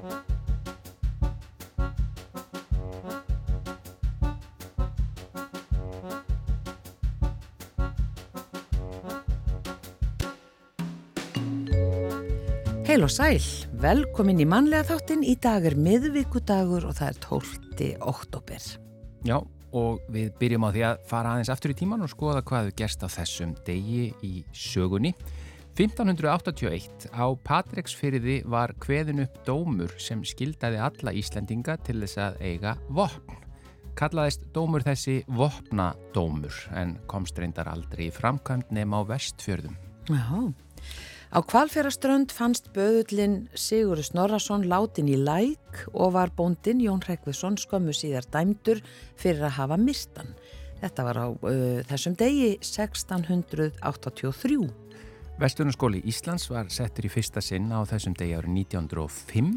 Heil og sæl, velkomin í mannlega þáttin. Í dag er miðvíkudagur og það er 12. oktober. Já, og við byrjum á því að fara aðeins aftur í tíman og skoða hvað við gerst á þessum degi í sögunni. 1581 á Patreksfyrði var hveðin upp dómur sem skildaði alla Íslandinga til þess að eiga vopn. Kallaðist dómur þessi vopnadómur en komst reyndar aldrei í framkvæmd nema á vestfjörðum. Já, Á kvalfjaraströnd fannst böðullin Sigurður Snorrason látin í læk og var bóndin Jón Rekvisson skömmu síðar dæmdur fyrir að hafa mistan. Þetta var á uh, þessum degi 1683. Vestunarskóli Íslands var settur í fyrsta sinn á þessum degi árið 1905.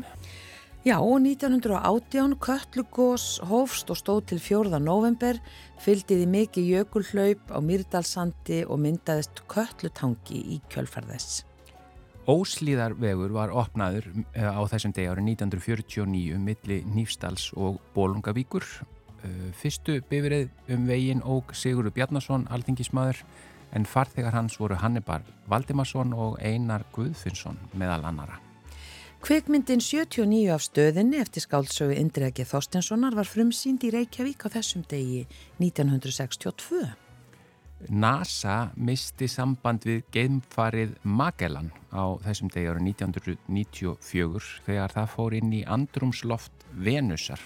Já, og 1918 Köllugós hófst og stóð til 4. november, fylgdiði mikið jökulhlaup á Myrdalsandi og myndaðist Köllutangi í kjölfarðess. Óslíðarvegur var opnaður eh, á þessum degi árið 1949 milli Nýfstals og Bólungavíkur. Eh, fyrstu bifrið um vegin óg Sigurður Bjarnason, alþingismadur, en farþegar hans voru Hannibar Valdimarsson og Einar Guðfinnsson meðal annara. Kvikmyndin 79 af stöðinni eftir skálsögu Indregi Þorstenssonar var frumsýnd í Reykjavík á þessum degi 1962. NASA misti samband við geimfarið Magellan á þessum degi árið 1994 þegar það fór inn í andrumsloft Venusar.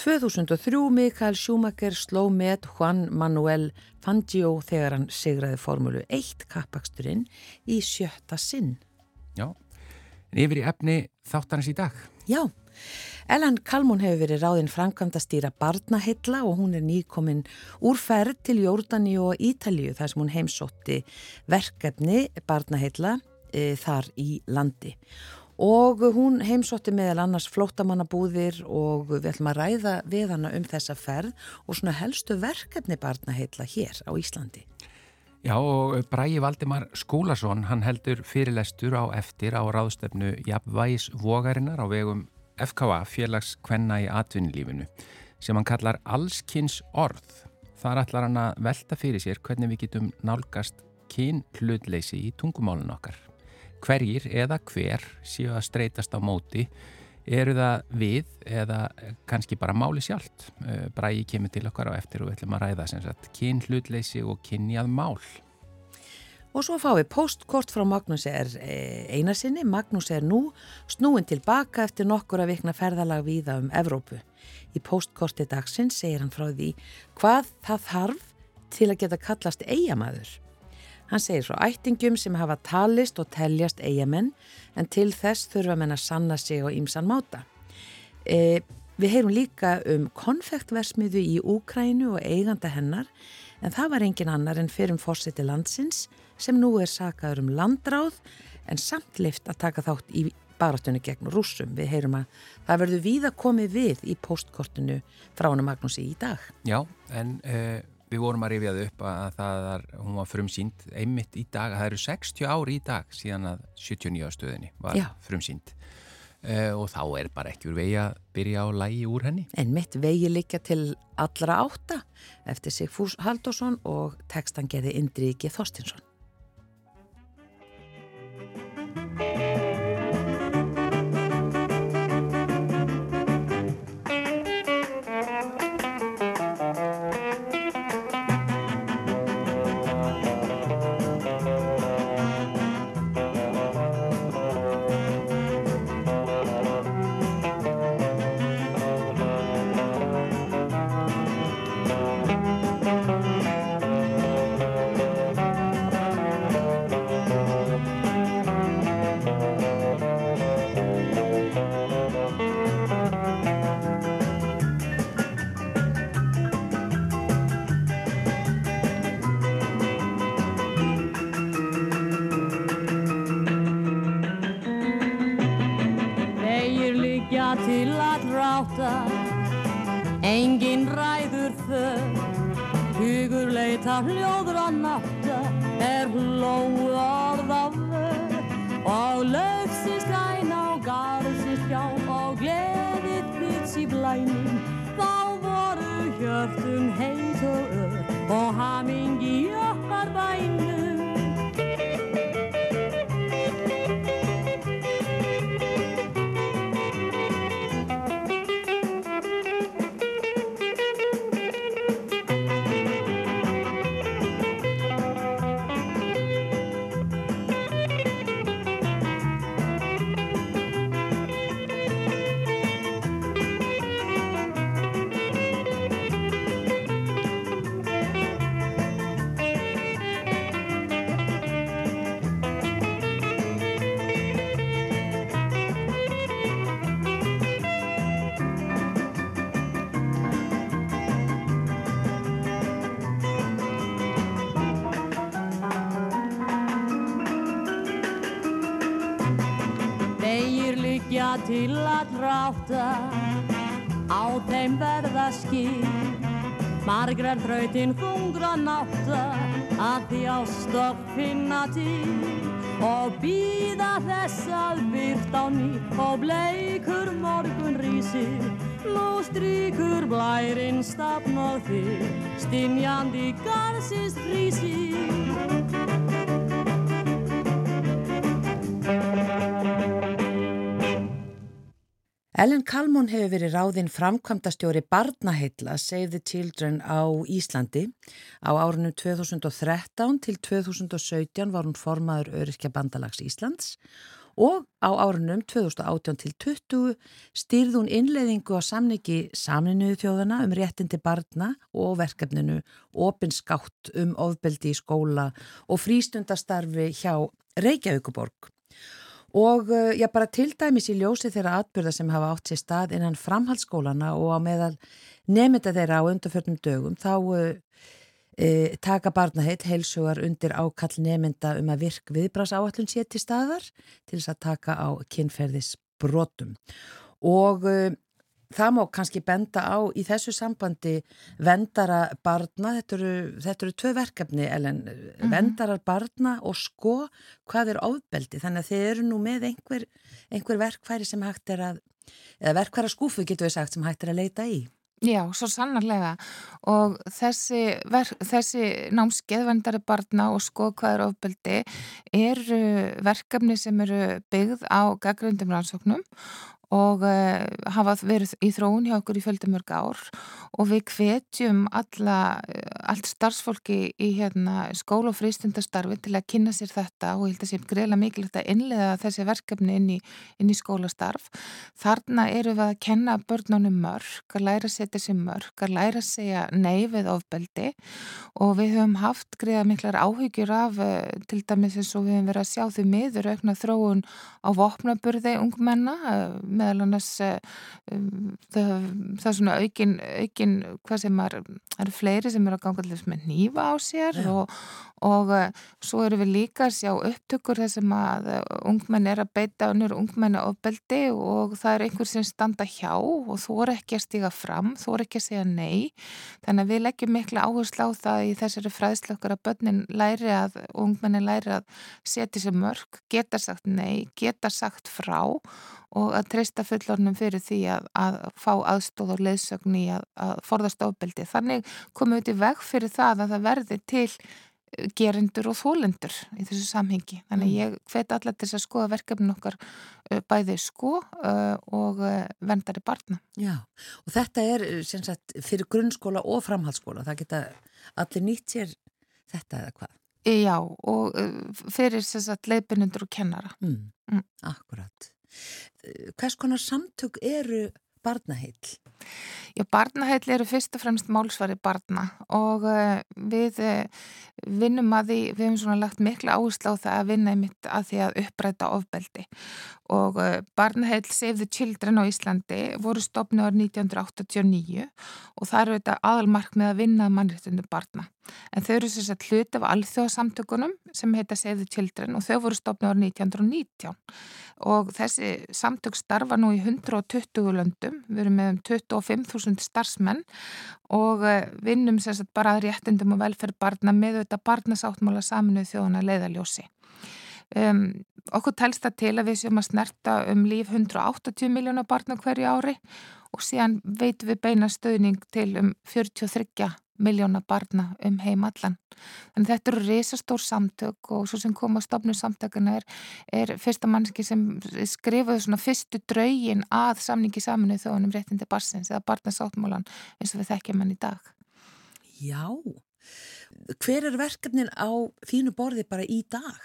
2003 Mikael Schumacher sló með Juan Manuel Fangio þegar hann sigraði formúlu 1 kappaksturinn í sjötta sinn. Já, en yfir í efni þáttanins í dag. Já, Ellen Kalmún hefur verið ráðinn framkvæmda stýra barnahilla og hún er nýkominn úr ferð til Jórdaní og Ítalju þar sem hún heimsótti verkefni barnahilla e, þar í landi. Og hún heimsótti meðal annars flótamannabúðir og við ætlum að ræða við hana um þessa ferð og svona helstu verkefni barnahilla hér á Íslandi. Já og Bræi Valdimar Skúlason hann heldur fyrirlestur á eftir á ráðstöfnu Jafnvægis Vogarinnar á vegum FKA félags kvenna í atvinnilífinu sem hann kallar allskynns orð. Þar ætlar hann að velta fyrir sér hvernig við getum nálgast kyn hlutleysi í tungumálun okkar. Hverjir eða hver séu að streytast á móti eru það við eða kannski bara máli sjálft. Eh, Bræi kemur til okkar á eftir og við ætlum að ræða sem sagt kyn hlutleysi og kynjað mál. Og svo fáum við postkort frá Magnús er eh, einarsinni. Magnús er nú snúin tilbaka eftir nokkur að vikna ferðalag viða um Evrópu. Í postkorti dagsins segir hann frá því hvað það þarf til að geta kallast eigamæður. Hann segir frá ættingum sem hafa talist og teljast eigamenn en til þess þurfa menn að sanna sig á ímsan máta. E, við heyrum líka um konfektversmiðu í Úkrænu og eiganda hennar en það var engin annar en fyrir um fórseti landsins sem nú er sakaður um landráð en samt lift að taka þátt í baratunni gegn rúsum. Við heyrum að það verður víða komið við í postkortinu frá hann Magnúsi í dag. Já, en uh, við vorum að rifjað upp að það er, hún var frumsýnd einmitt í dag, það eru 60 ári í dag síðan að 79 stöðinni var Já. frumsýnd. Uh, og þá er bara ekki úr vegi að byrja á lægi úr henni. En mitt vegi líka til allra átta eftir Sigfús Haldásson og tekstan geði Indriki Þorstinsson. Leita hljóður að natta er hlóð orð af þau Og lögsins græn á garðsins hjá og gleðið byrts í blænin Þá voru hjörtum heit og ör og hamingi jörg margrar þrautinn þungra náta að því ást og finna til og býða þess að byrt á ný og bleikur morgun rísir nú strykur blærin stafn og þig stinjandi garsins frísir Ellen Kalmón hefur verið ráðinn framkvæmdastjóri Barnaheilla Save the Children á Íslandi. Á árunum 2013 til 2017 var hún formaður Öryrkja bandalags Íslands og á árunum 2018 til 20 stýrði hún innleiðingu á samningi samninuðu þjóðana um réttindi barna og verkefninu opinskátt um ofbeldi í skóla og frístundastarfi hjá Reykjavíkuborg. Og uh, já, bara til dæmis í ljósi þeirra atbyrða sem hafa átt sér stað innan framhaldsskólana og á meðal nefnda þeirra á undarförnum dögum, þá uh, taka barnaheit heilsugar undir ákall nefnda um að virk viðbrás áallun sé til staðar til þess að taka á kynferðisbrotum. Og það má kannski benda á í þessu sambandi vendara barna, þetta eru, þetta eru tvö verkefni, Ellen, mm -hmm. vendarar barna og sko hvað er ofbeldi, þannig að þið eru nú með einhver, einhver verkfæri sem hægt er að, eða verkfæra skúfu getur við sagt sem hægt er að leita í. Já, svo sannarlega og þessi, þessi námskeðvendari barna og sko hvað er ofbeldi eru verkefni sem eru byggð á gaggrindum rannsóknum og uh, hafa verið í þróun hjá okkur í fjöldamörg ár og við hvetjum alla, allt starfsfólki í hérna, skóla og frístundastarfi til að kynna sér þetta og ég held að sé greiðlega mikilvægt að innlega þessi verkefni inn í, inn í skólastarf. Þarna eru við að kenna börnunum mörg, að læra að setja sér mörg, að læra að segja nei við ofbeldi og við höfum haft greiða miklar áhyggjur af eh, til dæmis eins og við höfum verið að sjá því miður aukna þróun á vopnaburði ungmenna meðal annars uh, um, það, er svona aukin, aukin hvað sem er, eru fleiri sem eru að ganga allir með nýfa á sér ja. og, og uh, svo eru við líka að sjá upptökur þessum að uh, ungmenn er að beita unnur ungmenni ofbeldi og það er einhver sem standa hjá og þú er ekki að stiga fram, þú er ekki að segja nei þannig að við leggjum miklu áherslu á það í þessari fræðslu okkar að börnin læri að, ungmenni læri að setja sér mörg, geta sagt nei, geta sagt frá og að treysta fullornum fyrir því að, að fá aðstóð og leðsögn í að, að forðast ofbeldi. Þannig komum við til veg fyrir það að það verði til eh, gerindur og þólendur í þessu samhengi. Þannig mm. ég hveti allar til að skoða verkefnin okkar eh, bæði sko uh, og vendari barna. Já, og þetta er sagt, fyrir grunnskóla og framhaldsskóla. Það geta allir nýtt sér þetta eða hvað? Já, og fyrir leipinundur og kennara. Mm. Mm. Akkurat. Hvers konar samtök eru barnaheill? Já, barnaheill eru fyrst og fremst málsvari barna og uh, við uh, vinnum að því, við hefum svona lagt mikla áherslu á það að vinna einmitt að því að uppræta ofbeldi og uh, barnaheill Save the Children á Íslandi voru stopnið árið 1989 og það eru þetta aðalmark með að vinna mannréttundu barna. En þau eru þess að hluta af alþjóðasamtökunum sem heita Save the Children og þau voru stopnið árið 1919 og þessi samtök starfa nú í 120 löndum, við erum með um 25.000 starfsmenn og eh, vinnum sérstaklega bara að réttindum og velferð barna með þetta barnasáttmála saminuð þjóðana leiðaljósi. Um, okkur telst það til að við séum að snerta um líf 180 miljónar barna hverju ári og síðan veitum við beina stöðning til um 43 miljóna barna um heim allan. Þannig þetta eru risastór samtök og svo sem kom á stopnu samtökuna er, er fyrsta mannski sem skrifaði svona fyrstu draugin að samningi saminu þóðunum réttindi barsins eða barnasáttmálan eins og við þekkjum hann í dag. Já, hver er verkefnin á þínu borði bara í dag?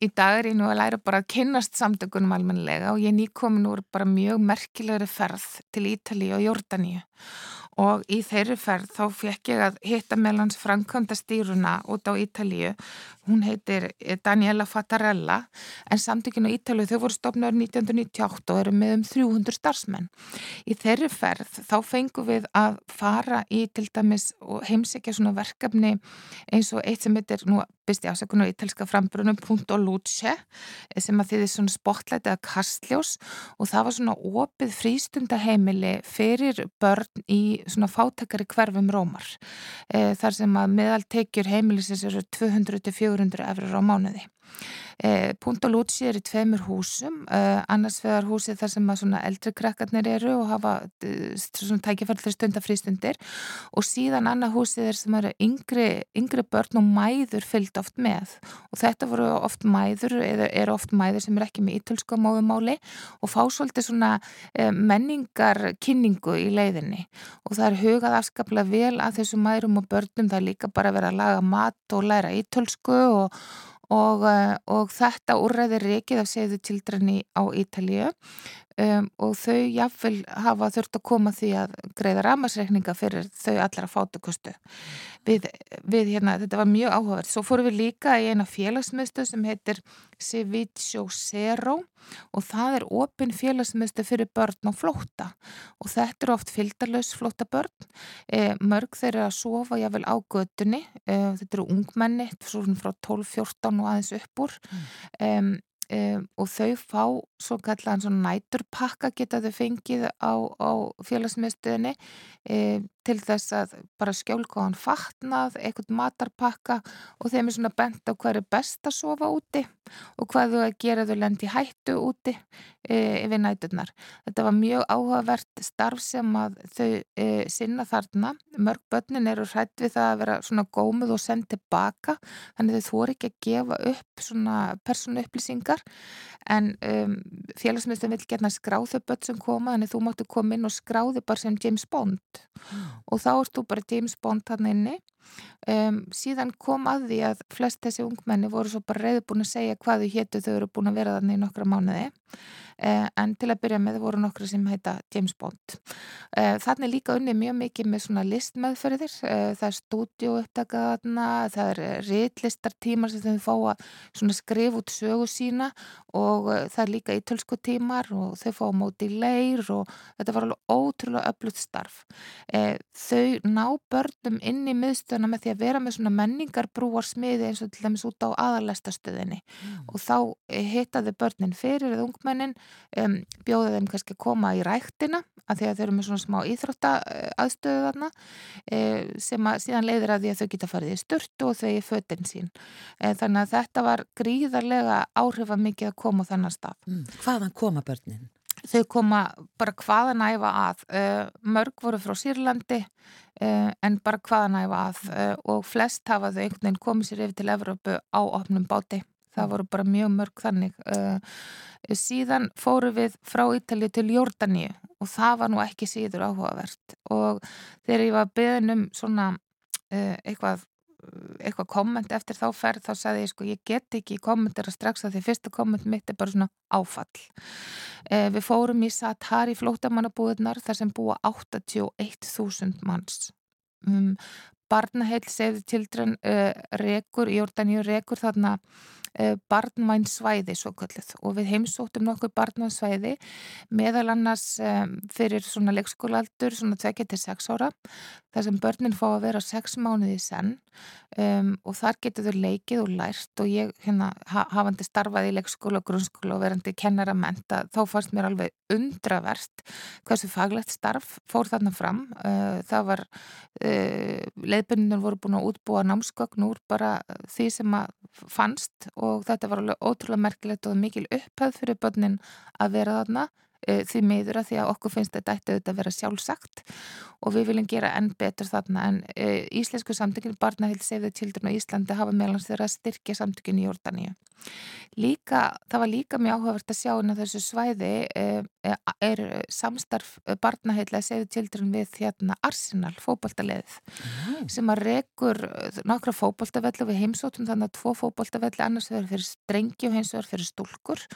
Í dag er ég nú að læra bara að kynnast samtökunum almenlega og ég nýkomin úr bara mjög merkilegri ferð til Ítali og Jórdaníu og í þeirri ferð þá fekk ég að hitta meðlans framkvæmda stýruna út á Ítalíu. Hún heitir Daniela Fattarella en samtökinu Ítalíu þau voru stopnaður 1998 og eru með um 300 starfsmenn. Í þeirri ferð þá fengum við að fara í til dæmis og heimsækja svona verkefni eins og eitt sem heitir nú byrst í afsökun og ítalska frambrunum Punto Luce sem að þið er svona spotlight eða kastljós og það var svona opið frístundaheimili fyrir börn í svona fátakari hverfum rómar e, þar sem að meðaltekjur heimilisins eru 200-400 eurur á mánuði. Eh, Punta Lútsi er í tveimur húsum, eh, annars vegar húsi þar sem eldri krakkarnir eru og hafa eh, tækifært fyrir stundafrístundir og síðan annað húsi þar sem eru yngri, yngri börn og mæður fyllt oft með. Og þetta voru oft mæður eða eru oft mæður sem er ekki með ítölska móðumáli og fá svolítið svona menningar kynningu í leiðinni. Og það er hugað afskaplega vel að þessu mærum og börnum það er líka bara að vera að laga mat og læra ítölsku og og, eh, og þetta úrræði reikið af segðu tildræni á Ítalíu um, og þau jáfnvel hafa þurft að koma því að greiða ramasreikninga fyrir þau allra fátukustu. Við, við hérna, þetta var mjög áhugavert. Svo fórum við líka í eina félagsmyndstöð sem heitir Civiccio Zero og það er opin félagsmyndstöð fyrir börn og flótta og þetta eru oft fylgdarlaus flótta börn. E, mörg þeir eru að sofa jáfnvel á gödunni. E, þetta eru ungmenni, frá 12-14 og aðeins uppur. Mm. E, Um, og þau fá svo kallan næturpakka geta þau fengið á, á félagsmiðstöðinni. Um, til þess að bara skjálkóðan fatnað, eitthvað matarpakka og þeim er svona bent á hvað er best að sofa úti og hvað þau að gera þau lendi hættu úti e, yfir næturnar. Þetta var mjög áhugavert starf sem að þau e, sinna þarna. Mörg börnin eru hrætt við það að vera svona gómið og senda tilbaka þannig þau þóri ekki að gefa upp svona persónu upplýsingar en um, félagsmyndstum vil gerna skráðu börn sem koma þannig þú máttu koma inn og skráðu bara sem James Bond mm. Og þá erst þú bara James Bond hann inni. Um, síðan kom að því að flest þessi ungmenni voru svo bara reyðbúin að segja hvað þau héttu þau eru búin að vera þannig í nokkra mánuði en til að byrja með voru nokkru sem heita James Bond. Eh, Þannig líka unni mjög mikið með svona listmeðferðir, eh, það er stúdióupptakaðna, það er riðlistartímar sem þau fá að skrifa út sögu sína og það er líka ítölsku tímar og þau fá móti í leir og þetta var alveg ótrúlega öflugt starf. Þau ná börnum inn í miðstöðuna með því að vera með svona menningarbrúar smiði eins og til dæmis út á aðalæstastöðinni mm. og þá hittaði börnin fyrir eða ungmennin um, bjóða þeim kannski að koma í ræktina að því að þau eru með svona smá íþrótta aðstöðu þarna e, sem að síðan leiðir að því að þau geta farið í styrtu og þau í fötinn sín. E, þannig að þetta var gríðarlega áhrifa mikið að koma á þannan stað. Mm. Hvaðan koma börnin? Þau koma bara hvaðan æfa að. E, mörg voru frá Sýrlandi en bara hvaðan æfa að og flest hafa þau einhvern veginn komið sér yfir til Evrópu á opnum báti það voru bara mjög mörg þannig. Uh, síðan fóru við frá Ítali til Jórdaníu og það var nú ekki síður áhugavert. Og þegar ég var beðin um svona uh, eitthvað eitthvað komment eftir þá ferð þá sagði ég sko ég get ekki kommentera strax að því fyrsta komment mitt er bara svona áfall. Eh, við fórum í Satari flótamannabúðunar þar sem búa 81.000 manns. Um, barnaheil segði tildrun uh, rekur, Jórdaníu rekur þarna Eh, barnvæn svæði svo kallið og við heimsóttum nokkuð barnvæn svæði meðal annars fyrir svona leikskólaldur svona 26 ára þar sem börnin fá að vera 6 mánuði senn. Um, og þar getur þau leikið og lært og ég hérna ha hafandi starfað í leikskóla og grunnskóla og verandi kennarament þá fannst mér alveg undravert hversu faglegt starf fór þarna fram. Uh, það var uh, leiðbundinur voru búin að útbúa námsgögn úr bara því sem að fannst og þetta var alveg ótrúlega merkilegt og mikil upphæð fyrir börnin að vera þarna því miður að því að okkur finnst þetta ætti auðvitað að vera sjálfsagt og við viljum gera enn betur þarna en e, Íslensku samtökinu Barnahild the Children á Íslandi hafa meðlans þeirra að styrkja samtökinu í Jórdaníu. Líka, það var líka mjög áhugavert að sjá inn á þessu svæði e, e er samstarf Barnahild Save the Children við hérna Arsenal, fókbaltaleðið mm. sem að rekur nokkra fókbaltavelli við heimsótum þannig að tvo fókbaltavelli annars verður fyrir strengi og hins verður fyrir stúlkur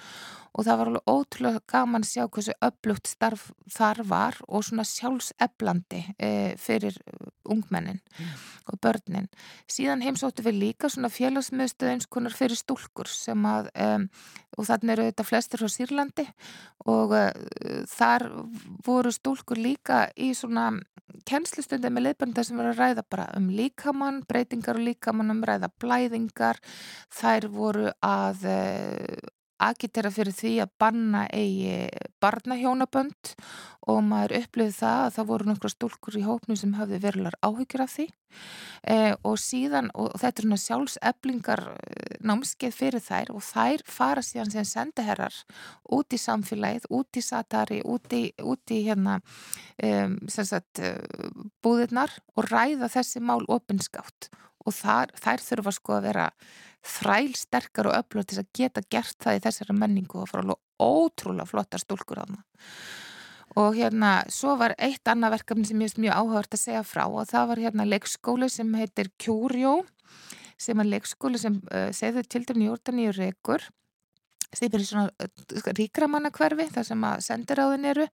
og það var alveg ótrúlega gaman að sjá hversu öflugt starf þar var og svona sjálfseflandi e, fyrir ungmennin mm. og börnin. Síðan heimsóttu við líka svona félagsmiðstöð eins konar fyrir stúlkur sem að e, og þannig eru þetta flestir frá Sýrlandi og e, þar voru stúlkur líka í svona kennslustundi með leifbænda sem verður að ræða bara um líkamann, breytingar og líkamann um ræða blæðingar, þær voru að e, agitera fyrir því að banna eigi barnahjónabönd og maður upplifið það að það voru nokkra stúlkur í hópnu sem hafði verulegar áhyggjur af því. E, og síðan, og þetta er svona sjálfseflingar eh, námskeið fyrir þær og þær fara síðan sem sendaherrar út í samfélagið, út í satari, út í, út í hérna e, sagt, búðirnar og ræða þessi mál opinskátt og þar, þær þurfa sko að vera þræl sterkar og öflur til að geta gert það í þessari menningu og fara alveg ótrúlega flottar stúlkur á það og hérna svo var eitt annað verkefni sem ég veist mjög áhugavert að segja frá og það var hérna leikskóli sem heitir Kjúrjó sem er leikskóli sem uh, segður til dæmi Jórdaníu Rekur. Sem er svona uh, ríkramannakverfi þar sem að sendiráðin eru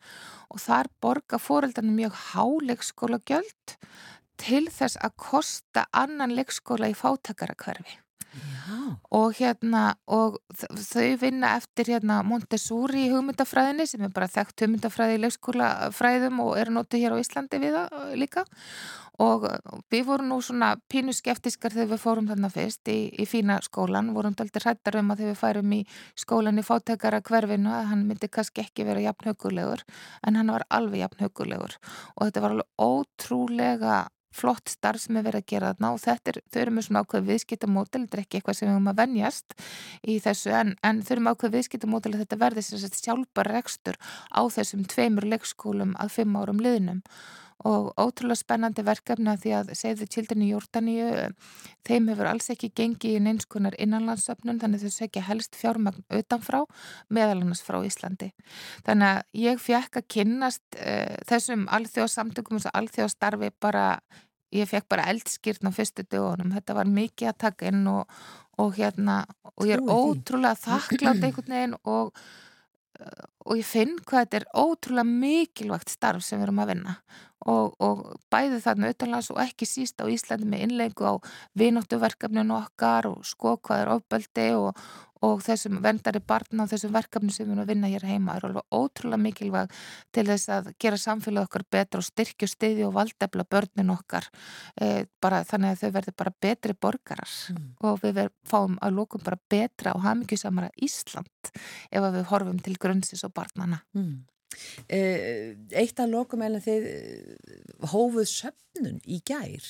og þar borga fóreldarinn mjög háleikskóla gjöld til þess að kosta annan leikskóla í fátakarakverfi og hérna og þau vinna eftir hérna Montessori hugmyndafræðinni sem er bara þekkt hugmyndafræði í leikskólafræðum og eru nótið hér á Íslandi við það uh, líka. Og við vorum nú svona pínu skeftiskar þegar við fórum þarna fyrst í, í fína skólan, vorum daldir hrættar um að þegar við færum í skólan í fátækara hverfinu að hann myndi kannski ekki vera jafn högulegur en hann var alveg jafn högulegur og þetta var alveg ótrúlega flott starf sem er verið að gera þarna og þetta er, þau eru með svona ákveð viðskiptamódel, þetta er ekki eitthvað sem við höfum að venjast í þessu en, en þau eru með ákveð viðskiptamódel að þetta verði sjálfbar rekstur á þessum tveimur leikskólum að fimm árum liðnum og ótrúlega spennandi verkefni að því að segðu tildin í Jórdaníu þeim hefur alls ekki gengið í neinskonar innanlandsöfnun þannig þau segja helst fjármagn utanfrá meðal annars frá Íslandi. Þannig að ég fekk að kynnast uh, þessum alþjóðsamtökum og alþjóðstarfi bara ég fekk bara eldskýrn á fyrstu dögunum. Þetta var mikið að taka inn og, og hérna og ég er ótrúlega þakklátt einhvern veginn og og ég finn hvað þetta er ótrúlega mikilvægt starf sem við erum að vinna. Og, og bæði þarna utanlands og ekki síst á Íslandi með innleiku á vinóttuverkefninu okkar og sko hvað er ofbeldi og, og þessum vendari barna og þessum verkefni sem við erum að vinna hér heima er alveg ótrúlega mikilvæg til þess að gera samfélag okkar betra og styrkju stiði og valdefla börnin okkar. E, bara þannig að þau verður bara betri borgarar. Mm. og við fáum að lókum bara betra og hafmyggjusamara Ísland ef við horfum til grunnsis og barnana mm. Eitt af lókum er að þið hófuð söfnun í gær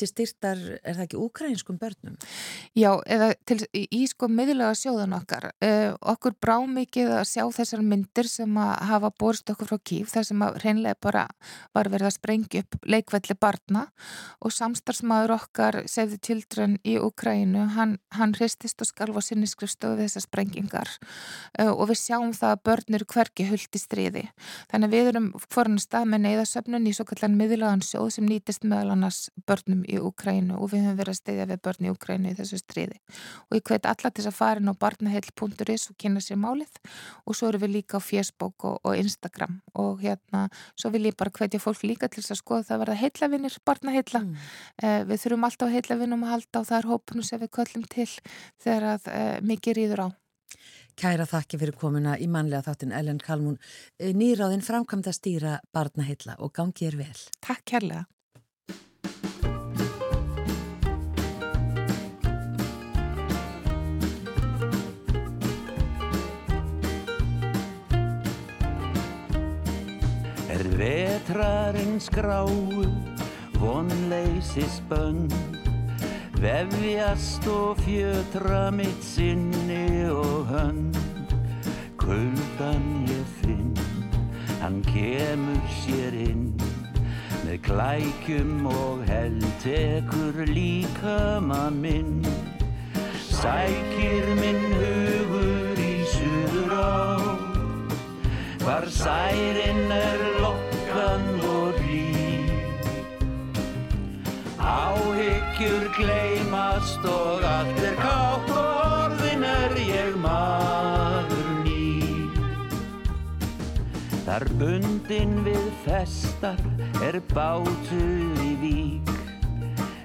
til styrtar, er það ekki úkrænskum börnum? Já, eða til, í, í sko miðlega sjóðan okkar uh, okkur brá mikið að sjá þessar myndir sem að hafa borst okkur frá kýf þar sem að reynlega bara var verið að sprengja upp leikvelli barna og samstarfsmaður okkar the Children í Úkrænu hann, hann hristist og skalv á sinni skrifstöðu þessar sprengingar uh, og við sjáum það að börn eru hverki huld í stríði. Þannig að við erum foran stað með neyðasöfnun í svo kallan miðlagan sjóð sem nýtist meðal annars börnum í Ukrænu og við höfum verið að steyðja við börn í Ukrænu í þessu stríði og ég hveit alla til að fara inn á barnaheil.is og kynna sér málið og svo eru við líka á Facebook og, og Instagram og hérna svo vil ég bara hvetja fólk líka til að skoða það að verða heitlavinir barnaheila mm. eh, við þurfum alltaf heitlavinum að halda og það er hópinu sem við köllum til þegar að eh, mikið rýður á Kæra þakki fyrir komuna í manlega þáttin Ellen Kalmún. Eh, nýráðin framkvæmd að stýra barnaheilla og gangi er vel. Takk kærlega. Er vetrarins gráu, vonleisis bönn, vefjast og fjötra mitt sinni og hönd. kuldan ég finn Hann kemur sér inn. Með klækjum og heldtekur líka mann minn. Sækir minn hugur Hvar særin er lokkan og líf Áhyggjur gleymast og allt er kátt og orðin er ég maður ný Þar bundin við festar er bátur í vík.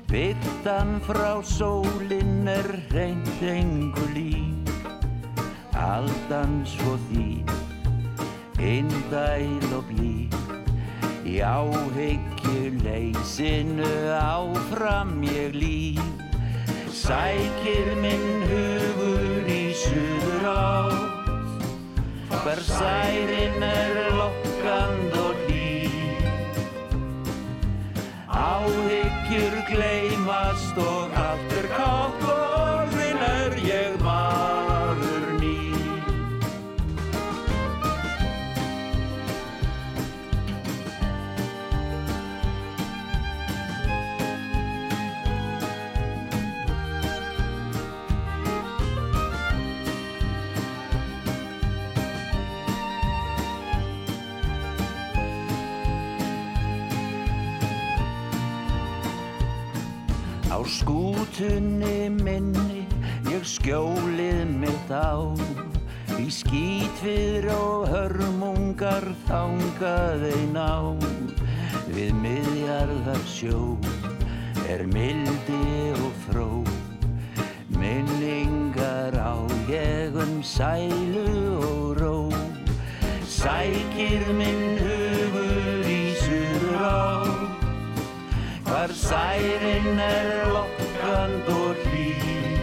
Vittan frá sólinn er reynd engu lík. Aldan svo þýr, indæl og blík Í áhyggju leysinu áfram ég líf Sækir minn hugur í suður átt Hver særin er lokkand og líf Áhyggjur gleymast og allt er kátt og skútunni minni ég skjólið mitt á. Í skítfyr og hörmungar þangað ein á Við miðjarðar sjó er mildi og fró. Minningar á ég um sælu og ró. Sækir minn hugur Hvar særin er lokkand og hlýr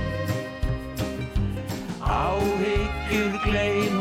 Áhyggjur gleymast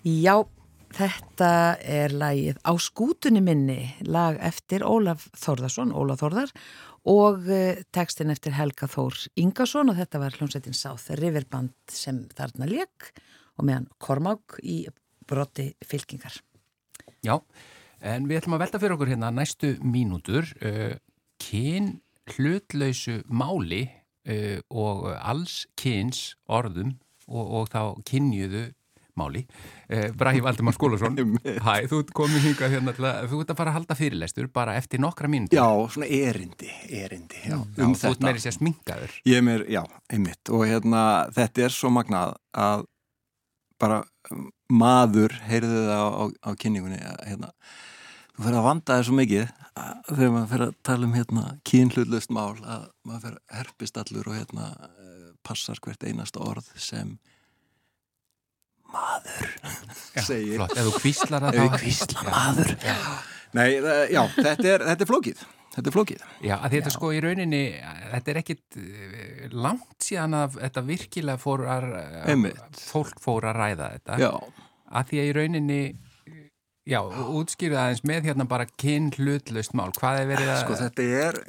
Já, þetta er lagið Á skútunni minni, lag eftir Ólaf Þórðarsson, Ólaf Þórðar og eh, textin eftir Helga Þór Ingarsson og þetta var hljómsveitin South Riverband sem þarna leik og meðan Kormák í brotti fylkingar. Já, en við ætlum að velta fyrir okkur hérna næstu mínútur uh, kyn hlutlausu máli uh, og alls kyns orðum og, og þá kynjuðu máli. Uh, Bræði Valdimar Skólason, hæ, þú ert komin hingað hérna til að, þú ert að fara að halda fyrirlestur bara eftir nokkra mínútur. Já, svona erindi, erindi, já, Já, um þú ert þetta. meiri sér sminkaður. Ég er já, einmitt og hérna, þetta er svo magnað að bara um, maður, heyrðu það á, á, á kynningunni hérna, þú fyrir að vanda þér svo mikið að, þegar maður fyrir að tala um hérna kynhlutlust mál að maður fyrir að herpist allur og hérna eh, passar hvert einasta orð sem maður segir. Ef þú kvíslar það ég þá- hvísla Já, maður. Já, Nei, það, já, þetta er, þetta er flókið. Þetta er flókið. Já að þetta sko í rauninni, þetta er ekkit eh, langt síðan að þetta virkilega fór að, fólk fór að ræða þetta. Að því að í rauninni já, útskýrðu aðeins með hérna bara kyn hlutlaust mál, hvað er verið að sko þetta er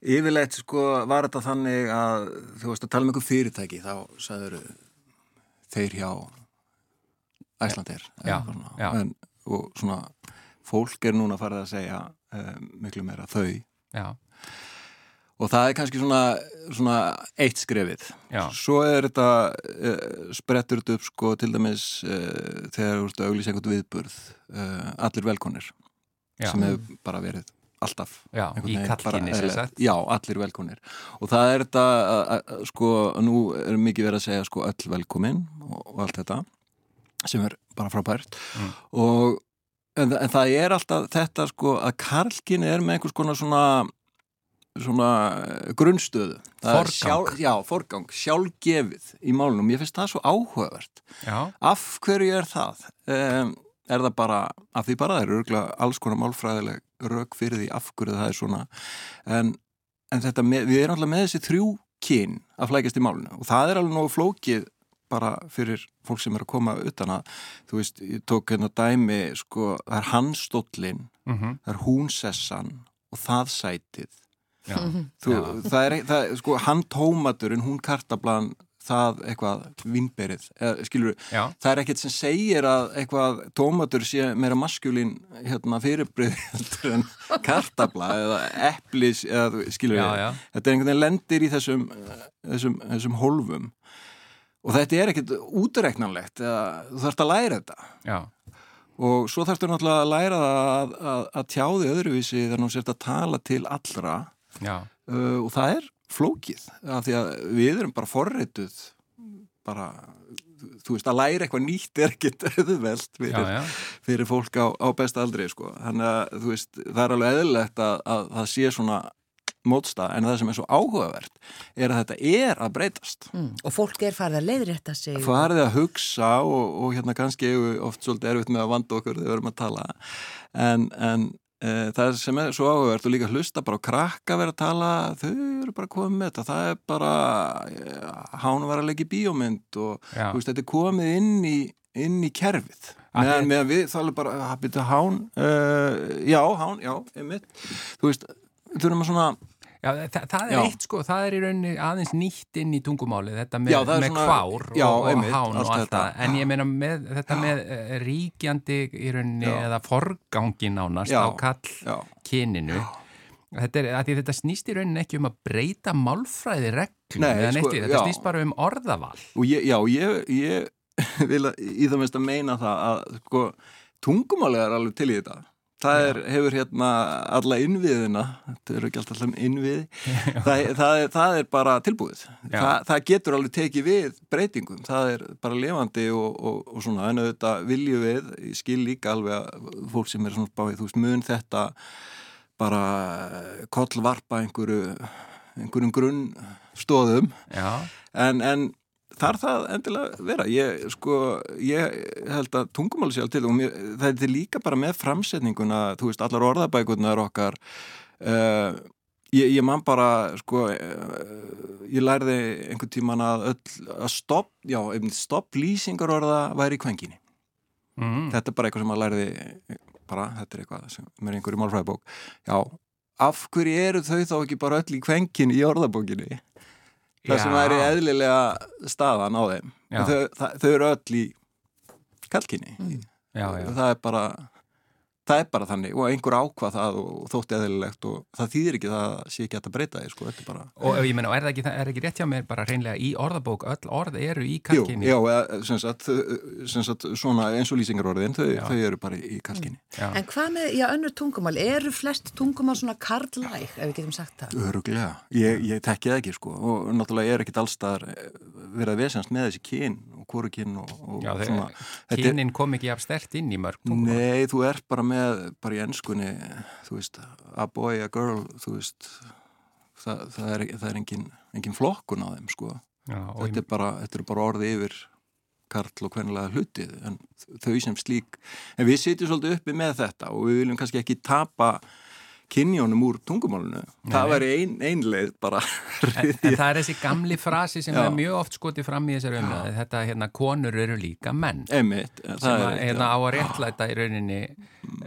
yfirleitt sko var þetta þannig að þú veist að tala um einhver fyrirtæki þá sagður þeir hjá Æslandir Já, já. en, og svona fólk er núna farið að segja um, miklu meira þau já, og það er kannski svona, svona eitt skrefið Já. svo er þetta uh, sprettur þetta upp sko til dæmis uh, þegar þú ert að auglýsa einhvern viðburð uh, allir velkonir Já. sem hefur bara verið alltaf Já, í sagt. Já, allir velkomnir og það er þetta, að- að- sko, nú er mikið verið að segja sko öll velkomin og, og allt þetta sem er bara frábært Mm. og en, en það er alltaf þetta sko að karlkyn er með einhvers konar svona svona eh, grunnstöðu Forgang. sjálf, já, forgang, sjálfgefið í málunum, ég finnst það svo áhugavert Já, af hverju er það? Um, er það bara, af því bara það eru örgulega alls konar málfræðileg rök fyrir því af hverju það er svona. En, en þetta, með, við erum alltaf með þessi þrjú kyn að flækjast í málunu og það er alveg nógu flókið bara fyrir fólk sem er að koma utan að, þú veist, ég tók hérna dæmi, sko, það er hannstóllin mhm, það er húnsessan og það sætið. Já, Þú, Já. það er, það, sko, hann tómaturinn, hún kartablan það eitthvað vinnberið, skilur það er ekkert sem segir að eitthvað tómatur sé meira maskjúlin hérna fyrirbrið en kartabla eða eplis eða skilur já, já, þetta er einhvern veginn lendir í þessum, þessum, þessum hólfum. Og þetta er ekkert útreiknanlegt þú þarfst að læra þetta. Já, og svo þarfstu náttúrulega að læra að, að, að tjáði öðruvísi þegar hún sért að tala til allra. Já, uh, og það er flókið af því að við erum bara forrituð bara, þú veist, að læra eitthvað nýtt er ekkit auðvelt já, fyrir, já, fyrir fólk á, á besta aldri sko. þannig að þú veist, það er alveg eðlilegt að, að það sé svona mótsta en það sem er svo áhugavert er að þetta er að breytast Mm. Og fólk er farið að leiðrétta sig. farið að hugsa og, og hérna kannski oft svolítið erfitt með að vanda okkur þegar við erum að tala en, en það sem er svo áhugavert og líka hlusta bara á krakka vera að tala þau eru bara komið með þetta. Það er bara e, hán var að leggja bíómynd og veist, þetta er komið inn í, inn í kerfið. Meðan, meðan við þá er bara byrja hán uh, já, hán, já, einmitt. Þú veist, þurfum að svona já það, það er Já. eitt sko, það er í rauninni aðeins nýtt inn í tungumálið, þetta með, Já, með svona- kvár og, og einmitt, hán og allt það, en ég meina með þetta með uh, ríkjandi í rauninni eða forgangi nánast Já. á kall kyninu. Þetta, er, þetta snýst í rauninni ekki um að breyta málfræði reglum Nei, eða neitt sko, þetta snýst bara um orðaval. Og ég, já, ég, ég vil að, í það mest að meina það að sko, tungumálega er alveg til í þetta það er, hefur hérna alla innviðina, þetta eru ekki alltaf innviði, það, það, það er bara tilbúið, Já. Þa, það getur alveg tekið við breytingum, það er bara lifandi og, og, og svona, en auðvitað viljum við, ég skil líka alveg að fólk sem er svona báið, þú veist, mun þetta bara kollvarpa einhverju einhverjum grunnstóðum en, en þarf það endilega vera? Ég, sko, ég held að tungumáli alveg til og mér, það er líka bara með framsetninguna, þú veist, allar orðabækurnar okkar. Uh, ég, ég man bara sko, uh, ég lærði einhvern tíman að öll, að stopp, já, stopp lýsingar orða væri í kvenginni mm, þetta er bara eitthvað sem maður lærði bara, þetta er eitthvað sem er einhverju málfræðibók. Já, af hverju eru þau þá ekki bara öll í kvenkin í orðabókinni það sem væri eðlilega staðan á þeim. Þau, það, þau eru öll í kalkinni já, já. það er bara það er bara þannig og einhver ákvað það og þótti eðlilegt og það þýðir ekki það að sé ekki að breyta því sko, þetta er bara Og ég meina, og er það ekki, er ekki rétt hjá mér bara reynlega í orðabók, öll orð eru í Jú, kalkinni já, eða, sem sagt, sem sagt, svona eins og lýsingarorðin, þau, Já. þau eru bara í kalkinni. Já. En hvað með, já, önnur tungumál, eru flest tungumál svona karlæg, ef við getum sagt það? Öruglega, ég, ég tekki það ekki sko og náttúrulega er ekkit allstaðar eh, verið að vesast með þessi kyn og hvoru kyn og, og Já, svona kynin kom ekki af stert inn í mörg tungumál. Nei, þú ert bara með, bara í ennskunni þú veist, a boy, a girl þú veist það, það er, það er engin, engin flokkun á þeim sko, Já, þetta er bara þetta er bara orði yfir karl og kvenlega hluti en þau sem slík en við sitjum svolítið uppi með þetta og við viljum kannski ekki tapa kynjónum úr tungumálunu það nei. væri ein, einleið bara en, en það er þessi gamli frasi sem Já. er mjög oft skotið fram í þessari umræði, þetta hérna, konur eru líka menn. Einmitt, sem það að, er hérna, á að réttlæta í rauninni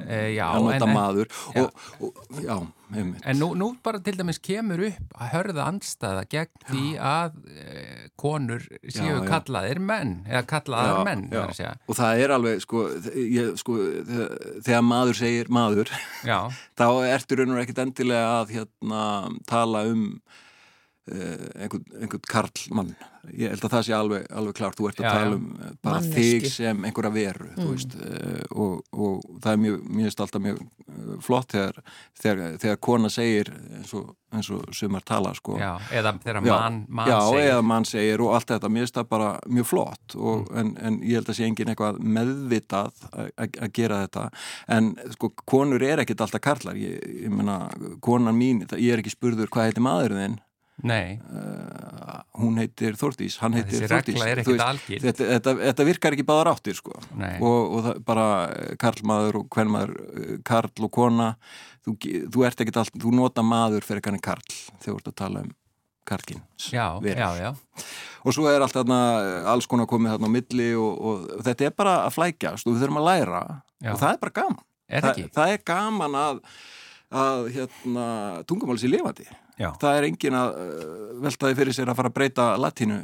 e, já, en, en, maður. Og, og, já, einmitt en nú, nú bara til dæmis kemur upp að hörða andstæða gegn því að e, konur séu Já, já. kallaðir menn eða kallaðar menn já. segja. og það er alveg sko, ég, sko þegar- maður segir maður já, þá ertu raun og ekkert endilega að hérna, tala um einhvern, einhvern karlmann. Ég held að það sé alveg, alveg klart. Þú ert að Já, tala já. um uh, bara Manneskju. þig sem einhverja veru þú veist, uh, og, og það er mjög, mjög alltaf mjög flott þegar, þegar, þegar kona segir eins og, eins og sumar tala sko. Já, eða þegar Já, mann man já, segir. eða mann segir og allt þetta, bara mjög flott og, Mm. en, en ég held að sé engin eitthvað meðvitað að- gera þetta. En sko, konur er ekkit alltaf karlar. Ég, ég meina, konan mín ég er ekki spurður hvað heitir maðurinn þinn? Nei, uh, hún heitir Þórdís, hann heitir þessi ekkit algild. þetta, þetta, þetta virkar ekki báðar áttir sko. Og, og það, bara eh, karlmaður og hvernmaður, eh, karl og kona þú, þú ert ekkit allt, þú nota maður fyrir kannan karl þegar þú ert að tala um já og svo er allt þarna alls konar komið þarna á milli og, og þetta er bara að flækjast og við þurfum að læra. Já. og það er bara gaman. Er Þa, ekki? það er gaman að, að hérna, tungumáli sér lifandi Já. það er engin að uh, veltaði fyrir sér að fara að breyta latínu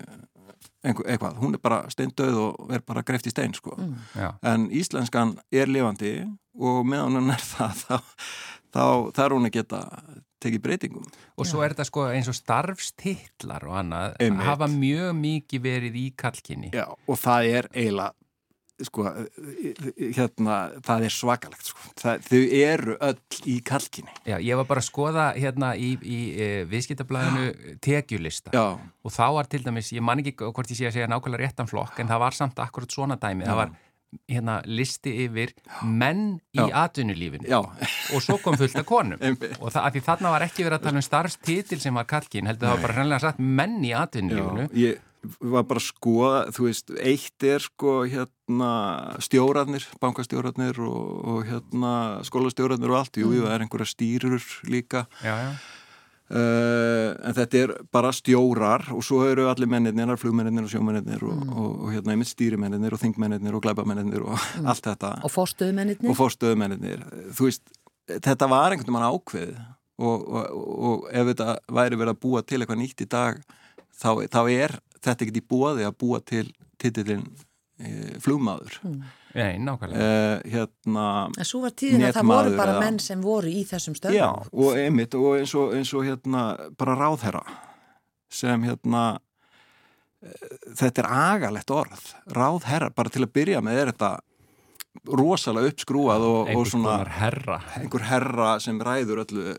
eitthvað, hún er bara steindauð og er bara greift í stein sko. Já, en íslenskan er lifandi og meðan hún er það þá, þá þarf hún að geta tekið breytingum og svo er þetta sko eins og starfstitlar og annað Einmitt. hafa mjög mikið verið í kallkinni Já, og það er eiginlega sko, hérna, það er svakalegt sko. það, þau eru öll í kalkinni Já, ég var bara að skoða hérna í, í e, viðskiptablaðinu tekjulista. Já, og þá var til dæmis, ég man ekki hvort ég sé að segja nákvæmlega réttan flokk, en það var samt akkurat svona dæmi, það var hérna listi yfir menn í Já. atvinnulífinu. Já, og svo kom fullt af konum. Og það, af því þarna var ekki verið að tala um starfstitil sem var kallkin, heldur það var bara hreinlega sagt menn í já atvinnulífinu ég var bara skoða, þú veist, eitt er sko hérna stjórarnir, bankastjórarnir og, og hérna skólastjórarnir og allt, jú, jú, það er einhverja stýrur líka. Já, já, Uh, en þetta er bara stjórar og svo eru allir mennirnir, flugmennirnir og sjómennirnir og, og, og hérna einmitt stýrimennirnir og þingmennirnir og glæbamennirnir og allt þetta. Og fórstuðumennirni? og fórstöðumennir þú veist, þetta var einhvern veginn ákveð og, og, og ef þetta væri verið að búa til eitthvað nýtt í dag þá, þá er þetta ekkert í búaði að búa til titillin e, flugmaður. Nei, nákvæmlega. E, hérna En svo var tíðin að það voru bara eða- menn sem voru í þessum stöðum. Já, og einmitt og eins og, eins og hérna bara ráðherra sem hérna eh, þetta er agalegt orð. Ráðherra, bara til að byrja með er þetta rosalega uppskrúað og, og svona herra. einhver herra sem ræður öllu.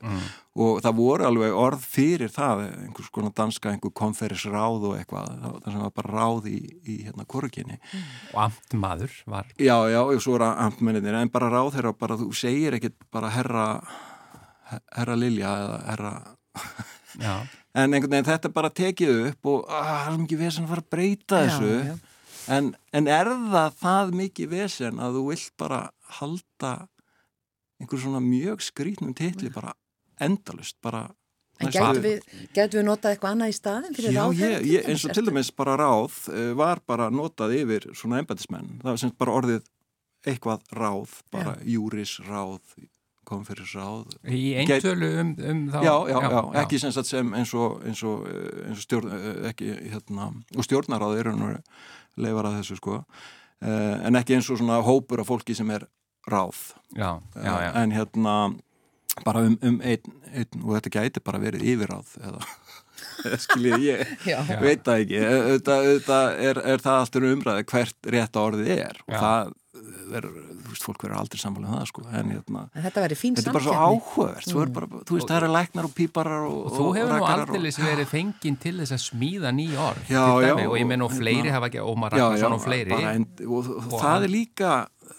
Og það voru alveg orð fyrir það einhvers konar danska, einhver konferisráð og eitthvað, það sem var bara ráð í, í hérna korginni. og amtmaður var Já, já, og svo eru amtmenninir, en bara ráð herra, bara þú segir ekkit bara herra herra Lilja eða herra já, en einhvern veginn þetta er bara tekið upp og að, það er mikið vesen að fara að breyta Já, þessu. já. En, en er það það mikið vesen að þú vilt bara halda einhver svona mjög skrítnum titli bara endalust bara En gætu við, við notað eitthvað annað í staðin fyrir Já, ráðherra? ég, ég, eins og til dæmis bara ráð uh, var bara notað yfir svona embætismenn, það var sem sagt bara orðið eitthvað ráð, bara júris ráð, konferisráð í eintölu um, um þá já, já, já, ekki sem sagt sem eins og, eins og, eh, eins og stjórn, eh, ekki, hérna, og stjórnaráð eru nú leifar að þessu sko uh, en ekki eins og svona hópur af fólki sem er ráð já, já, já. en hérna bara um, um einn, einn og þetta gæti bara verið yfirráð eða skiljið ég Já. veit það ekki auðvitað, auðvitað er, er það alltaf umræði hvert rétta orðið er og Já. það er, veist, fólk verður aldrei sammála um það sko, en hérna En þetta væri fín Þetta er bara svo áhugavert, svo er bara, þú veist, það eru læknar og píparar og, Og þú hefur nú og- aldeilis verið fenginn til þess að smíða ný orð Já, já, og ég menn og hérna- fleiri hafa ekki, Ómar Já, Ragnarsson já, og fleiri. bara en, og, og, Og það hann- er líka,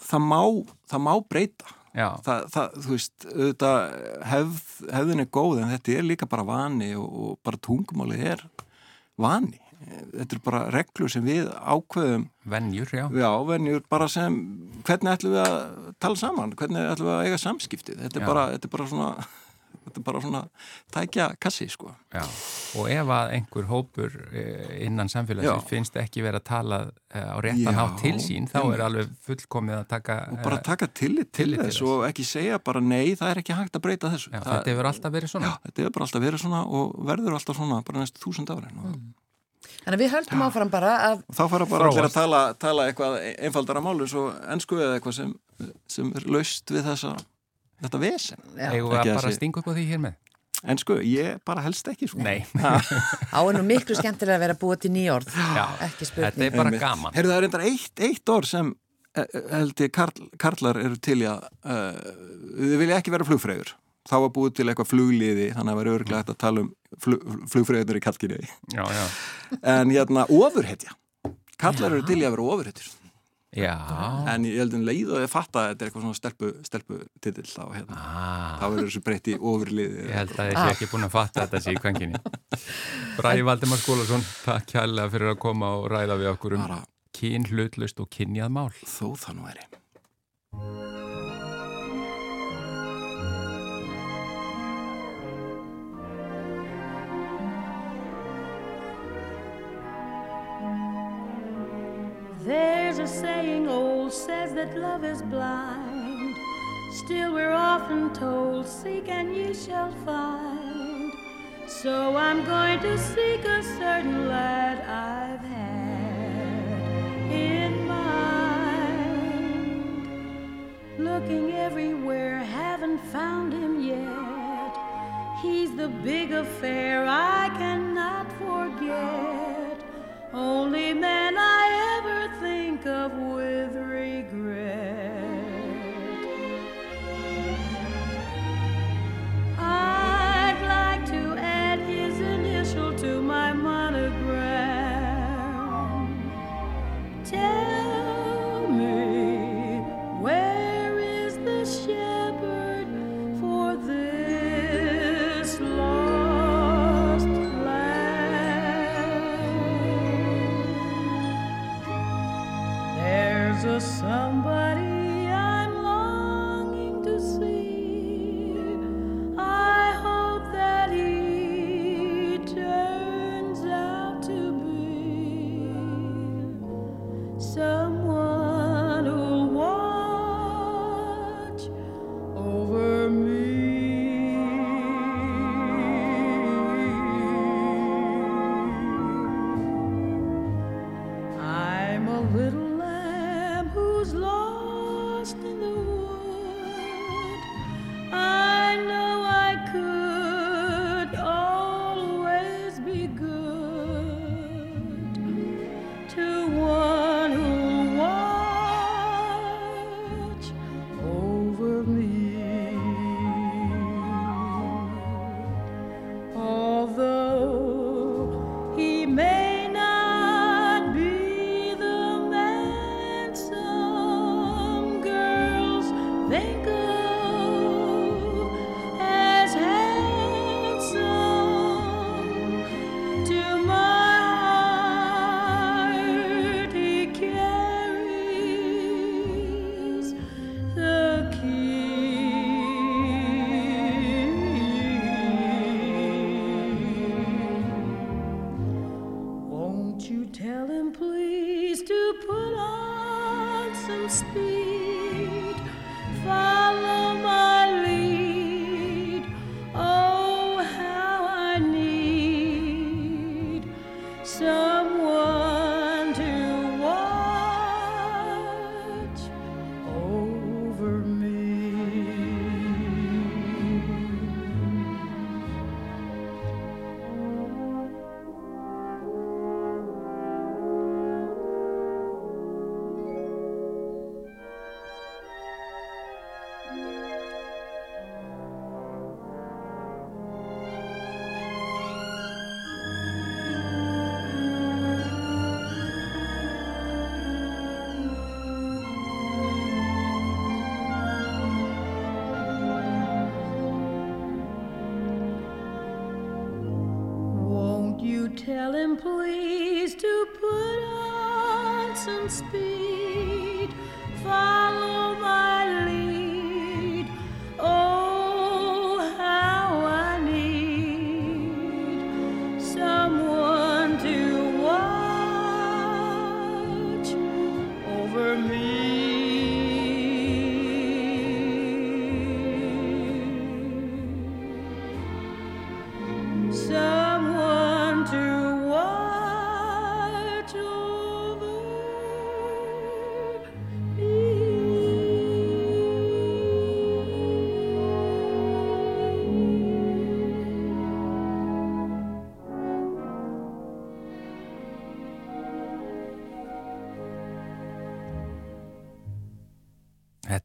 það má, það má breyta. Það, það, þú veist, auðvitað hefð, hefðin er góð en þetta er líka bara vani og, og bara tungumáli er vani þetta er bara reglur sem við ákveðum. Venjur, já. Já, venjur bara sem hvernig ætlum við að tala saman? Hvernig ætlum við að eiga samskiptið þetta er bara, þetta er bara svona þetta er bara svona tækja kassi sko. Já, og ef að einhver hópur eh, innan samfélagsins finnst ekki verið að tala eh, á réttan hátt til sín, þá er alveg fullkomið að taka og bara eh, taka tillit til til þess þess. og ekki segja bara nei, það er ekki hægt að breyta þessu. Já, það, Þetta hefur alltaf verið svona. Já, þetta hefur bara alltaf verið svona og verður alltaf svona bara næstu þúsund árin og Þannig að við höldum áfram bara að þá fara bara allir að tala, tala eitthvað einfaldara málu svo ennsku eða eitthvað sem, sem er laust við þessa þetta vesen. Við að bara sé- stinga upp á því hér með? En sko, ég bara helst ekki sko. Nei, Á er nú miklu skemmtilega að vera búið til nýjórð, já, ekki þetta spurning. er bara gaman. Heyrðu, það er reyndar eitt, eitt orð sem eh, eh, held ég karl, karlar eru til í að uh, þið vilja ekki vera flugfræður þá var búið til eitthvað flugliði þannig að það var örglega hægt að tala um flug, flugfræður í já, en hérna ofurhetja. Kallar eru til í að vera ofurhetjur. Já. en ég held um leið og ég fatta að þetta er eitthvað svona stelpu, stelpu titill þá, hérna, Ah, þá verður þessu breytti ofurliði. Ég held að ég sé ekki búin að fatta þetta sé í kvenkinni. Bræði Valdimar Skólason, takk kærlega fyrir að koma og ræða við okkur um bara kyn, hlutlust og kynjað mál. þó það nú There's a saying old says that love is blind. Still, we're often told, Seek and you shall find. So I'm going to seek a certain lad I've had in mind. Looking everywhere, haven't found him yet. He's the big affair I cannot forget. Only man I of withering.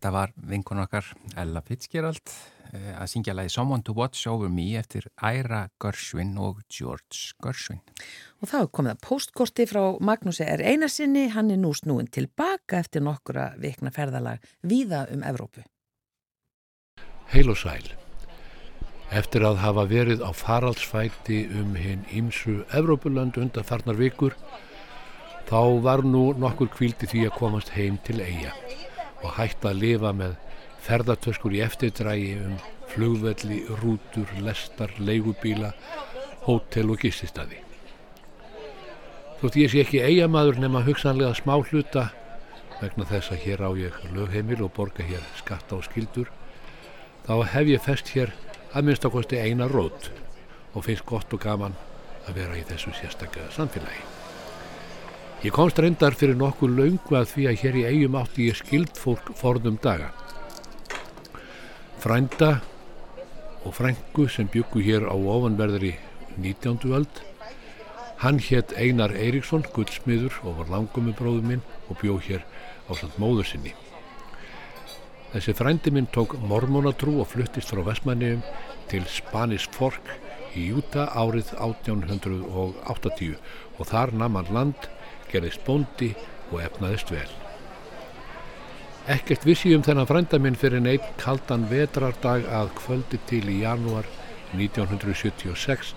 Þetta var vinkun okkar Ella Fitzgerald eh, að syngja lagi Someone to Watch Over Me eftir Ira Gershwin og George Gershwin. Og þá komið að postkorti frá Magnúsi er einasinni, hann er nú snúin tilbaka eftir nokkura vikna ferðalag víða um Evrópu. Heil og sæl. Eftir að hafa verið á faraldsfæti um hinn ímsu Evrópuland undan farnar vikur, þá var nú nokkur kvíldi því að komast heim til eiga og hægt að lifa með ferðartöskur í eftirdrægi um flugvelli, rútur, lestar, leigubíla, hótel og gististadi. Þótt ég sé ekki eigamadur nema hugsanlega smá hluta vegna þess að hér á ég lögheimil og borga hér skatta og skildur, þá hef ég fest hér að minnst ákvæmsti eina rót og finnst gott og gaman að vera í þessu sérstaklega samfélagi. Ég komst reyndar fyrir nokkuð laungu að því að hér í eigum átti ég skild fólk forðum daga. Frænda og frængu sem byggu hér á ofanverðri 19. öld. Hann hétt Einar Eiríksson, guldsmiður og var langum með bróðu minn og bjó hér á samt móður sinni. Þessi frændi minn tók mormónatrú og fluttist frá Vestmanniðum til Spanish Fork í Júta árið 1880 og þar namn hann land gerðist bóndi og efnaðist vel. Ekkert vissi um þennan frænda minn fyrir einn kaldan vetrardag að kvöldi til í janúar 1976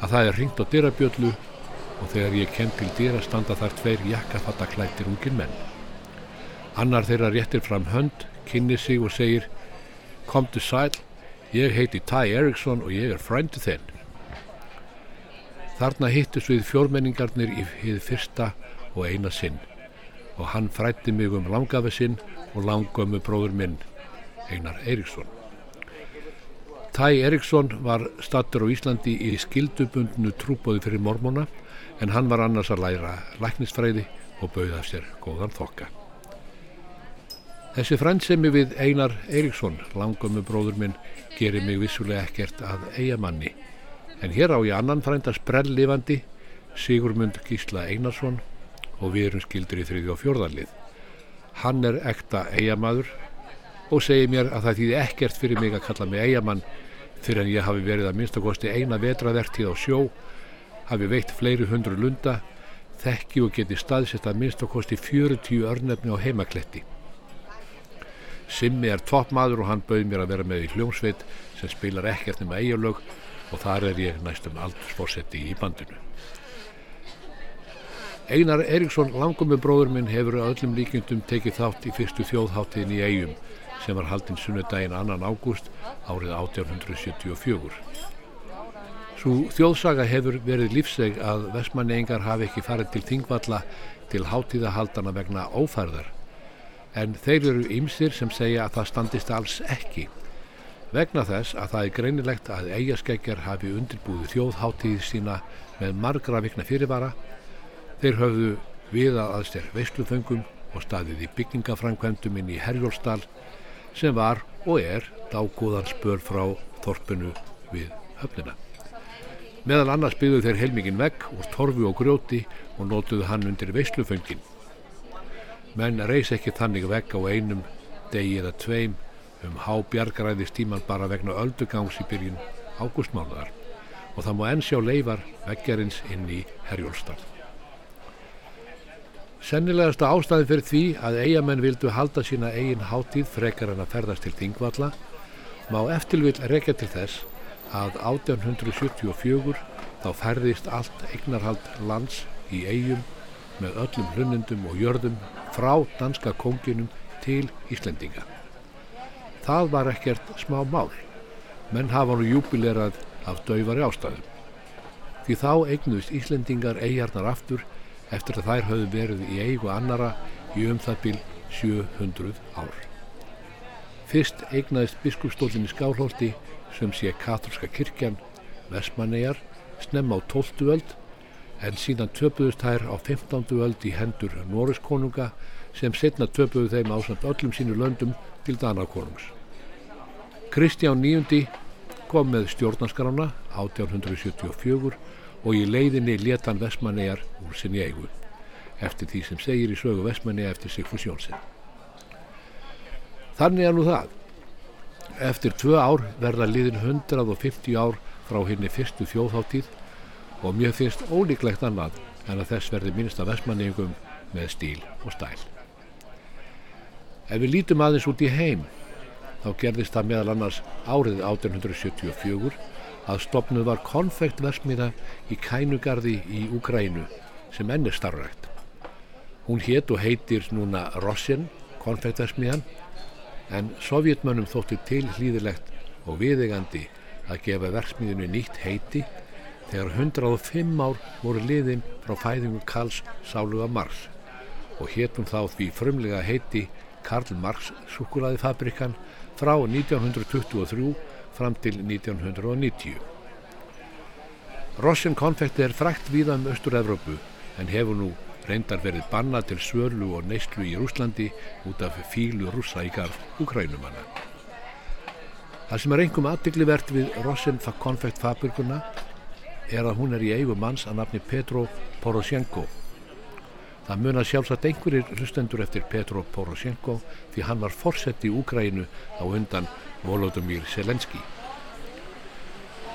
að það er ringt á dyrabjöllu og þegar ég kem til dyra standa þar tveir jakkafattaklættir ungin menn. Annar þeirra réttir fram hönd, kynni sig og segir Komdu sæl, ég heiti Ty Eriksson og ég er frændu þinn. Þarna hittust við fjórmenningarnir í hið fyrsta og eina sinn og hann frætti mig um langafi sinn og langömmu bróður minn, Einar Eiríksson. Tæ Eiríksson var stattur á Íslandi í skildubundnu trúbóði fyrir mormóna en hann var annars að læra læknisfræði og bauða sér góðan þokka. Þessi frændsemi við Einar Eiríksson, langömmu bróður minn, gerir mig vissulega ekkert að eigamanni En hér á ég annan frænda sprelllifandi, Sigurmund Gísla Einarsson og við erum skildur í þriði og fjórðanlið. Hann er ekta eigamadur og segir mér að það þýði ekkert fyrir mig að kalla mig eigamann fyrir en ég hafi verið að minnstakosti eina vetravertíð á sjó, hafi veitt fleiri hundru lunda, þekki og geti staðsett að minnstakosti 40 örnefni á heimakletti. Simmi er toppmaður og hann bauð mér að vera með í hljómsveit sem spilar ekkert nema eigalög og þar er ég næstum aldursforsetti í bandinu. Einar Eriksson, langummi bróður minn, hefur öllum líkjendum tekið þátt í fyrstu þjóðháttiðin í eigum sem var haldinn sunnudaginn annan ágúst árið 1874. Svo þjóðsaga hefur verið lífseg að vestmanneingar hafi ekki farið til Þingvalla til háttíðahaldana vegna ófærðar en þeir eru ymsir sem segja að það standist alls ekki vegna þess að það er greinilegt að eigaskeggjar hafi undirbúið þjóðháttíð sína með margra vikna fyrirvara. Þeir höfðu viða aðstjær veisluföngum og staðið í byggingafrænkvæmdum inn í Herjólsdal sem var og er dágóðan spör frá þorpinu við höfnina. Meðal annars byggðu þeir heilmikinn vegg úr torfu og grjóti og nótuðu hann undir veisluföngin. Menn reys ekki þannig vegg á einum degi eða tveim um hábjargræðist tíman bara vegna öldugangs í byrjun ágústmánaðar og það má enn sjá leifar veggjarins inn í Herjólstad. Sennilegasta ástæði fyrir því að eigamenn vildu halda sína eigin háttíð frekar en að ferðast til Þingvalla má eftirvill rekja til þess að 1874 þá ferðist allt eignarhald lands í eigum með öllum hlunundum og jörðum frá danska konginum til Íslendinga. Það var ekkert smá mál. Menn hafa nú júbilerað af dauvari ástæðum. Því þá eignuðist Íslendingar eigarnar aftur eftir að þær höfðu verið í eigu annara í um það bíl 700 ár. Fyrst eignaðist biskupstólinn í Skálholti sem sé katholska kirkjan, Vesmanegjar, snemma á 12. öld en síðan töpuðust þær á 15. öld í hendur Norriskonunga sem setna töpuðu þeim ásand öllum sínu löndum til Danakonungs. Kristján IX kom með stjórnarskrána 1874 og í leiðinni letan Vestmannegar úr sinni eigu eftir því sem segir í sögu Vestmanneja eftir Sigfús Jónsson. Þannig er nú það. Eftir tvö ár verða liðin 150 ár frá henni fyrstu þjóðháttíð og mjög finnst ólíklegt annað en að þess verði minnsta vestmanningum með stíl og stæl. Ef við lítum aðeins út í heim, þá gerðist það meðal annars árið 1874 að stopnuð var konfektversmiða í Kænugarði í Úgrænu sem enn er starfrækt. Hún hétt og heitir núna Rossin, konfektversmiðan, en sovjetmönnum þóttir til hlýðilegt og viðegandi að gefa versmiðinu nýtt heiti þegar 105 ár voru liðin frá fæðingu Karls Sáluga Marx og héttum þá því frumlega heiti Karl Marx sukulæðifabrikan frá 1923 fram til 1990. Rossin konfekti er frækt víða um Östur-Evropu en hefur nú reyndar verið bannað til svörlu og neyslu í Rúslandi út af fílu rúsa í garð Ukrænumanna. Það sem er einhverjum aðdegli við Rossin konfektfabrikuna er að hún er í eigu manns að nafni Petro Poroshenko. Það mun að sjálfsagt einhverjir hlustendur eftir Petro Poroshenko því hann var forsett í Úgrænu á undan Volodymyr Selenski.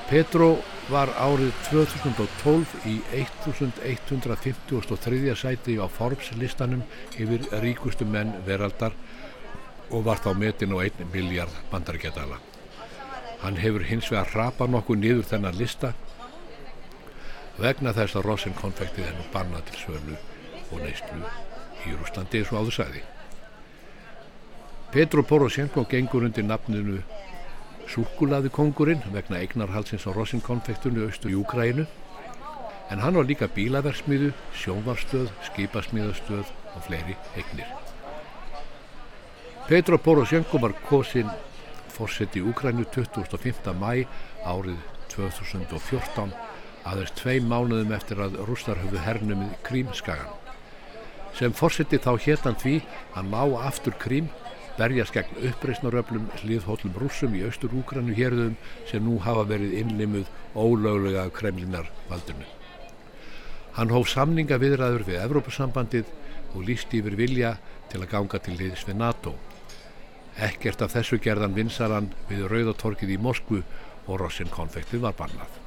Petro var árið 2012 í 1153. sæti á Forbes listanum yfir ríkustu menn veraldar og var þá metin á 1 miljard bandaríkjadala. Hann hefur hins vegar rapað nokkuð niður þennan lista vegna þess að Rosin konfektið er nú bannað til svölu og neistlu í Rúslandi eins og áður sagði. Petro Poroshenko gengur undir nafninu Súkulaði kongurinn vegna eignarhalsins á Rosin konfektunni austur í Úkrænu en hann var líka bílaversmiðu, sjónvarstöð, skipasmiðastöð og fleiri eignir. Petro Poroshenko var kosinn fórsett í Úkrænu 25. mæ árið 2014 aðeins tvei mánuðum eftir að rústar höfðu hernumið Krímskagan. Sem fórseti þá héttan því að ná aftur Krím berjast gegn uppreysnaröflum hliðhóllum rúsum í austur úgrannu hérðum sem nú hafa verið innlimuð ólöglega kremlinar valdunum. Hann hóf samninga viðræður við Evrópusambandið og lísti yfir vilja til að ganga til liðs við NATO. Ekkert af þessu gerðan vinsaran við Rauðatorkið í Moskvu og Rossin konfektið var bannað.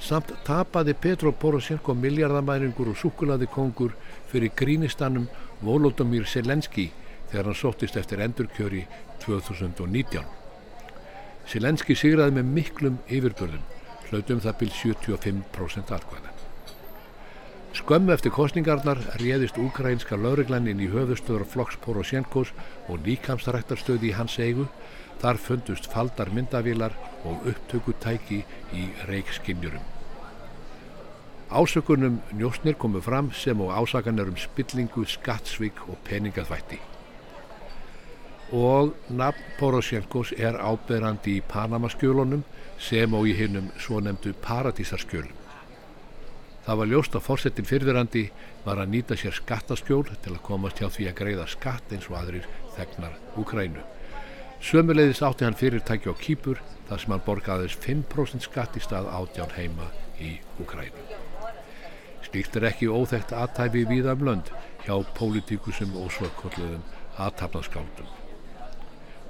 Samt tapaði Petro Poroshenko miljardamæringur og sukulaði kongur fyrir grínistanum Volodymyr Selenski þegar hann sóttist eftir endurkjöri 2019. Selenski sigraði með miklum yfirbörðum, hlautum það byrj 75% atkvæða. Skömmu eftir kostningarnar réðist úkrænska lauriglann inn í höfustöður Floks Poroshenkos og líkamstaræktarstöði í hans eigu Þar fundust faldar myndavílar og upptökutæki í reikskinnjurum. Ásökunum njósnir komu fram sem og ásakanir um spillingu, skattsvík og peningaþvætti. Og nafn Poroshenkos er áberandi í Panamaskjölunum sem og í hinnum svo nefndu Paradísarskjölum. Það var ljóst að fórsetin fyrfirandi var að nýta sér skattaskjól til að komast hjá því að greiða skatt eins og aðrir þegnar Úkrænu. Sömulegðis átti hann fyrirtæki á Kýpur þar sem hann borgaðis 5% skatt í stað átján heima í Ukrænu. Slíkt er ekki óþægt aðtæfi viða um lönd hjá pólitíkusum og svökkulluðum aðtapnaðskáldum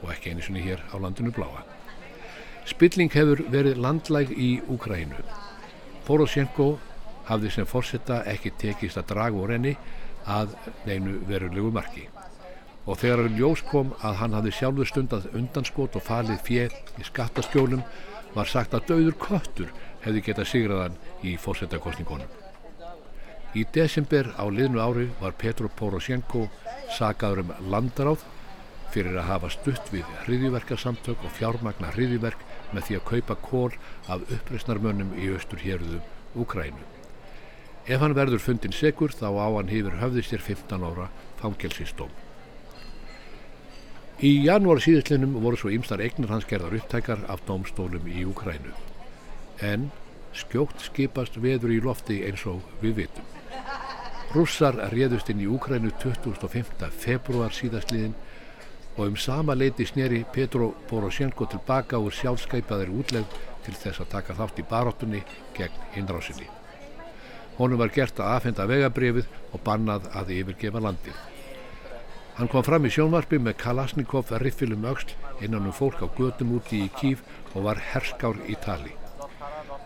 og ekki einu sinni hér á landinu bláa. Spilling hefur verið landlæg í Ukrænu. Poroshenko hafði sem fórsetta ekki tekist að draga úr henni að neinu verulegu marki og þegar ljós kom að hann hafði sjálfur stundað undanskot og falið fjell í skattaskjólum var sagt að dauður köttur hefði getað sigraðan í fórsetakostningunum. Í desember á liðnu ári var Petro Poroshenko sagaður um landaráð fyrir að hafa stutt við hriðjverkarsamtök og fjármagna hriðjverk með því að kaupa kól af uppreysnarmönnum í austur hérðum Ukrænu. Ef hann verður fundin segur þá á hann hefur höfði sér 15 ára fangelsistóm. Í janúar síðustlinum voru svo ymstar eignar hans gerðar upptækar af dómstólum í Ukrænu. En skjótt skipast veður í lofti eins og við vitum. Russar réðust inn í Ukrænu 25. februar síðastliðin og um sama leiti sneri Petro Poroshenko tilbaka úr sjálfskeipaðir útlegð til þess að taka þátt í baróttunni gegn innrásinni. Honum var gert að afhenda vegabrefið og bannað að yfirgefa landið. Hann kom fram í sjónvarpi með Kalasnikov riffilum öxl innan um fólk á gödum úti í Kív og var herskár í tali.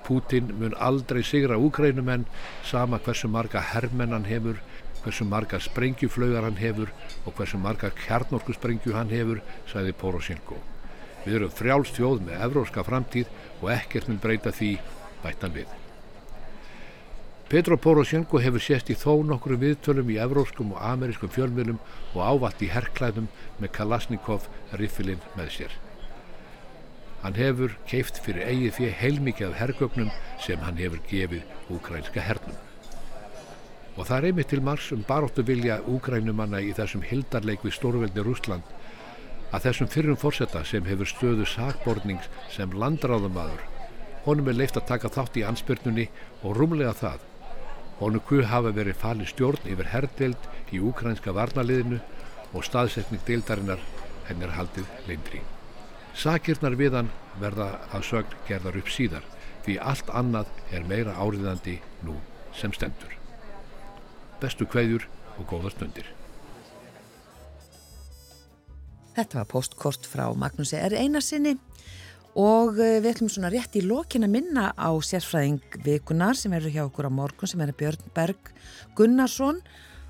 Putin mun aldrei sigra úkrænumenn sama hversu marga herrmenn hann hefur, hversu marga sprengjuflögar hann hefur og hversu marga kjarnorkusprengju hann hefur, sagði Poroshenko. Við erum frjálst þjóð með evróska framtíð og ekkert mun breyta því bættan við. Petro Poroshenko hefur sést í þó nokkru viðtölum í evróskum og amerískum fjölmjölum og ávatt í herrklæðum með Kalasnikov riffilinn með sér. Hann hefur keift fyrir eigið fyrir heilmikið af herrgögnum sem hann hefur gefið úkrænska hernum. Og það er einmitt til margs um baróttu vilja úkrænumanna í þessum hildarleik við stórveldi Rúsland að þessum fyrrum fórsetta sem hefur stöðu sakbornings sem landráðumadur honum er leift að taka þátt í ansbyrnunni og rúmlega það Honuku hafa verið falið stjórn yfir herrdeild í úkrænska varnaliðinu og staðsetning deildarinnar henn er haldið leindri. Sakirnar við hann verða að sögn gerðar upp síðar því allt annað er meira áriðandi nú sem stendur. Bestu kveðjur og góða stundir. Þetta var postkort frá Magnúsi R. Einarsinni og eh, við ætlum svona rétt í lokin að minna á sérfræðing vikunar sem eru hjá okkur á morgun sem er Björn Berg Gunnarsson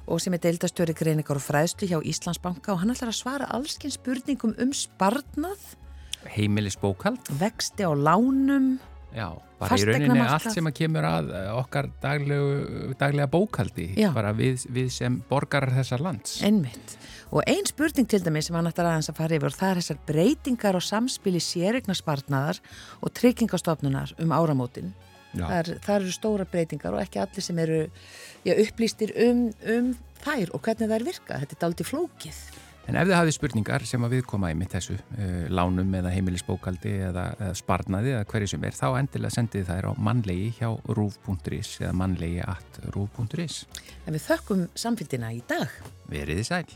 og sem er deildastjóri greiningar og fræðslu hjá Íslandsbanka. Og hann ætlar að svara allskinn spurningum um sparnað Heimilisbókald vexti á lánum Já, bara í rauninni allt sem að kemur að eh, okkar daglegu, daglega bókaldi Já. bara við, við sem borgarar þessar lands Einmitt Og einn spurning til dæmi sem hann ætlar aðeins að fara yfir það er þessar breytingar og samspili sérregnarspartnaðar og tryggingastofnunar um áramótin. Það, það eru stóra breytingar og ekki allir sem eru já, upplýstir um, um þær og hvernig þær virka. Þetta er daldi flókið. En ef þið hafið spurningar sem að við koma í mitt þessu uh, lánum eða heimilisbókaldi eða, eða sparnaði eða hverju sem er þá endilega sendið þær á mannlegi hjá rúf.is eða mannlegi at rúf.is En við þökkum samfélgina í dag. Veriði sæl.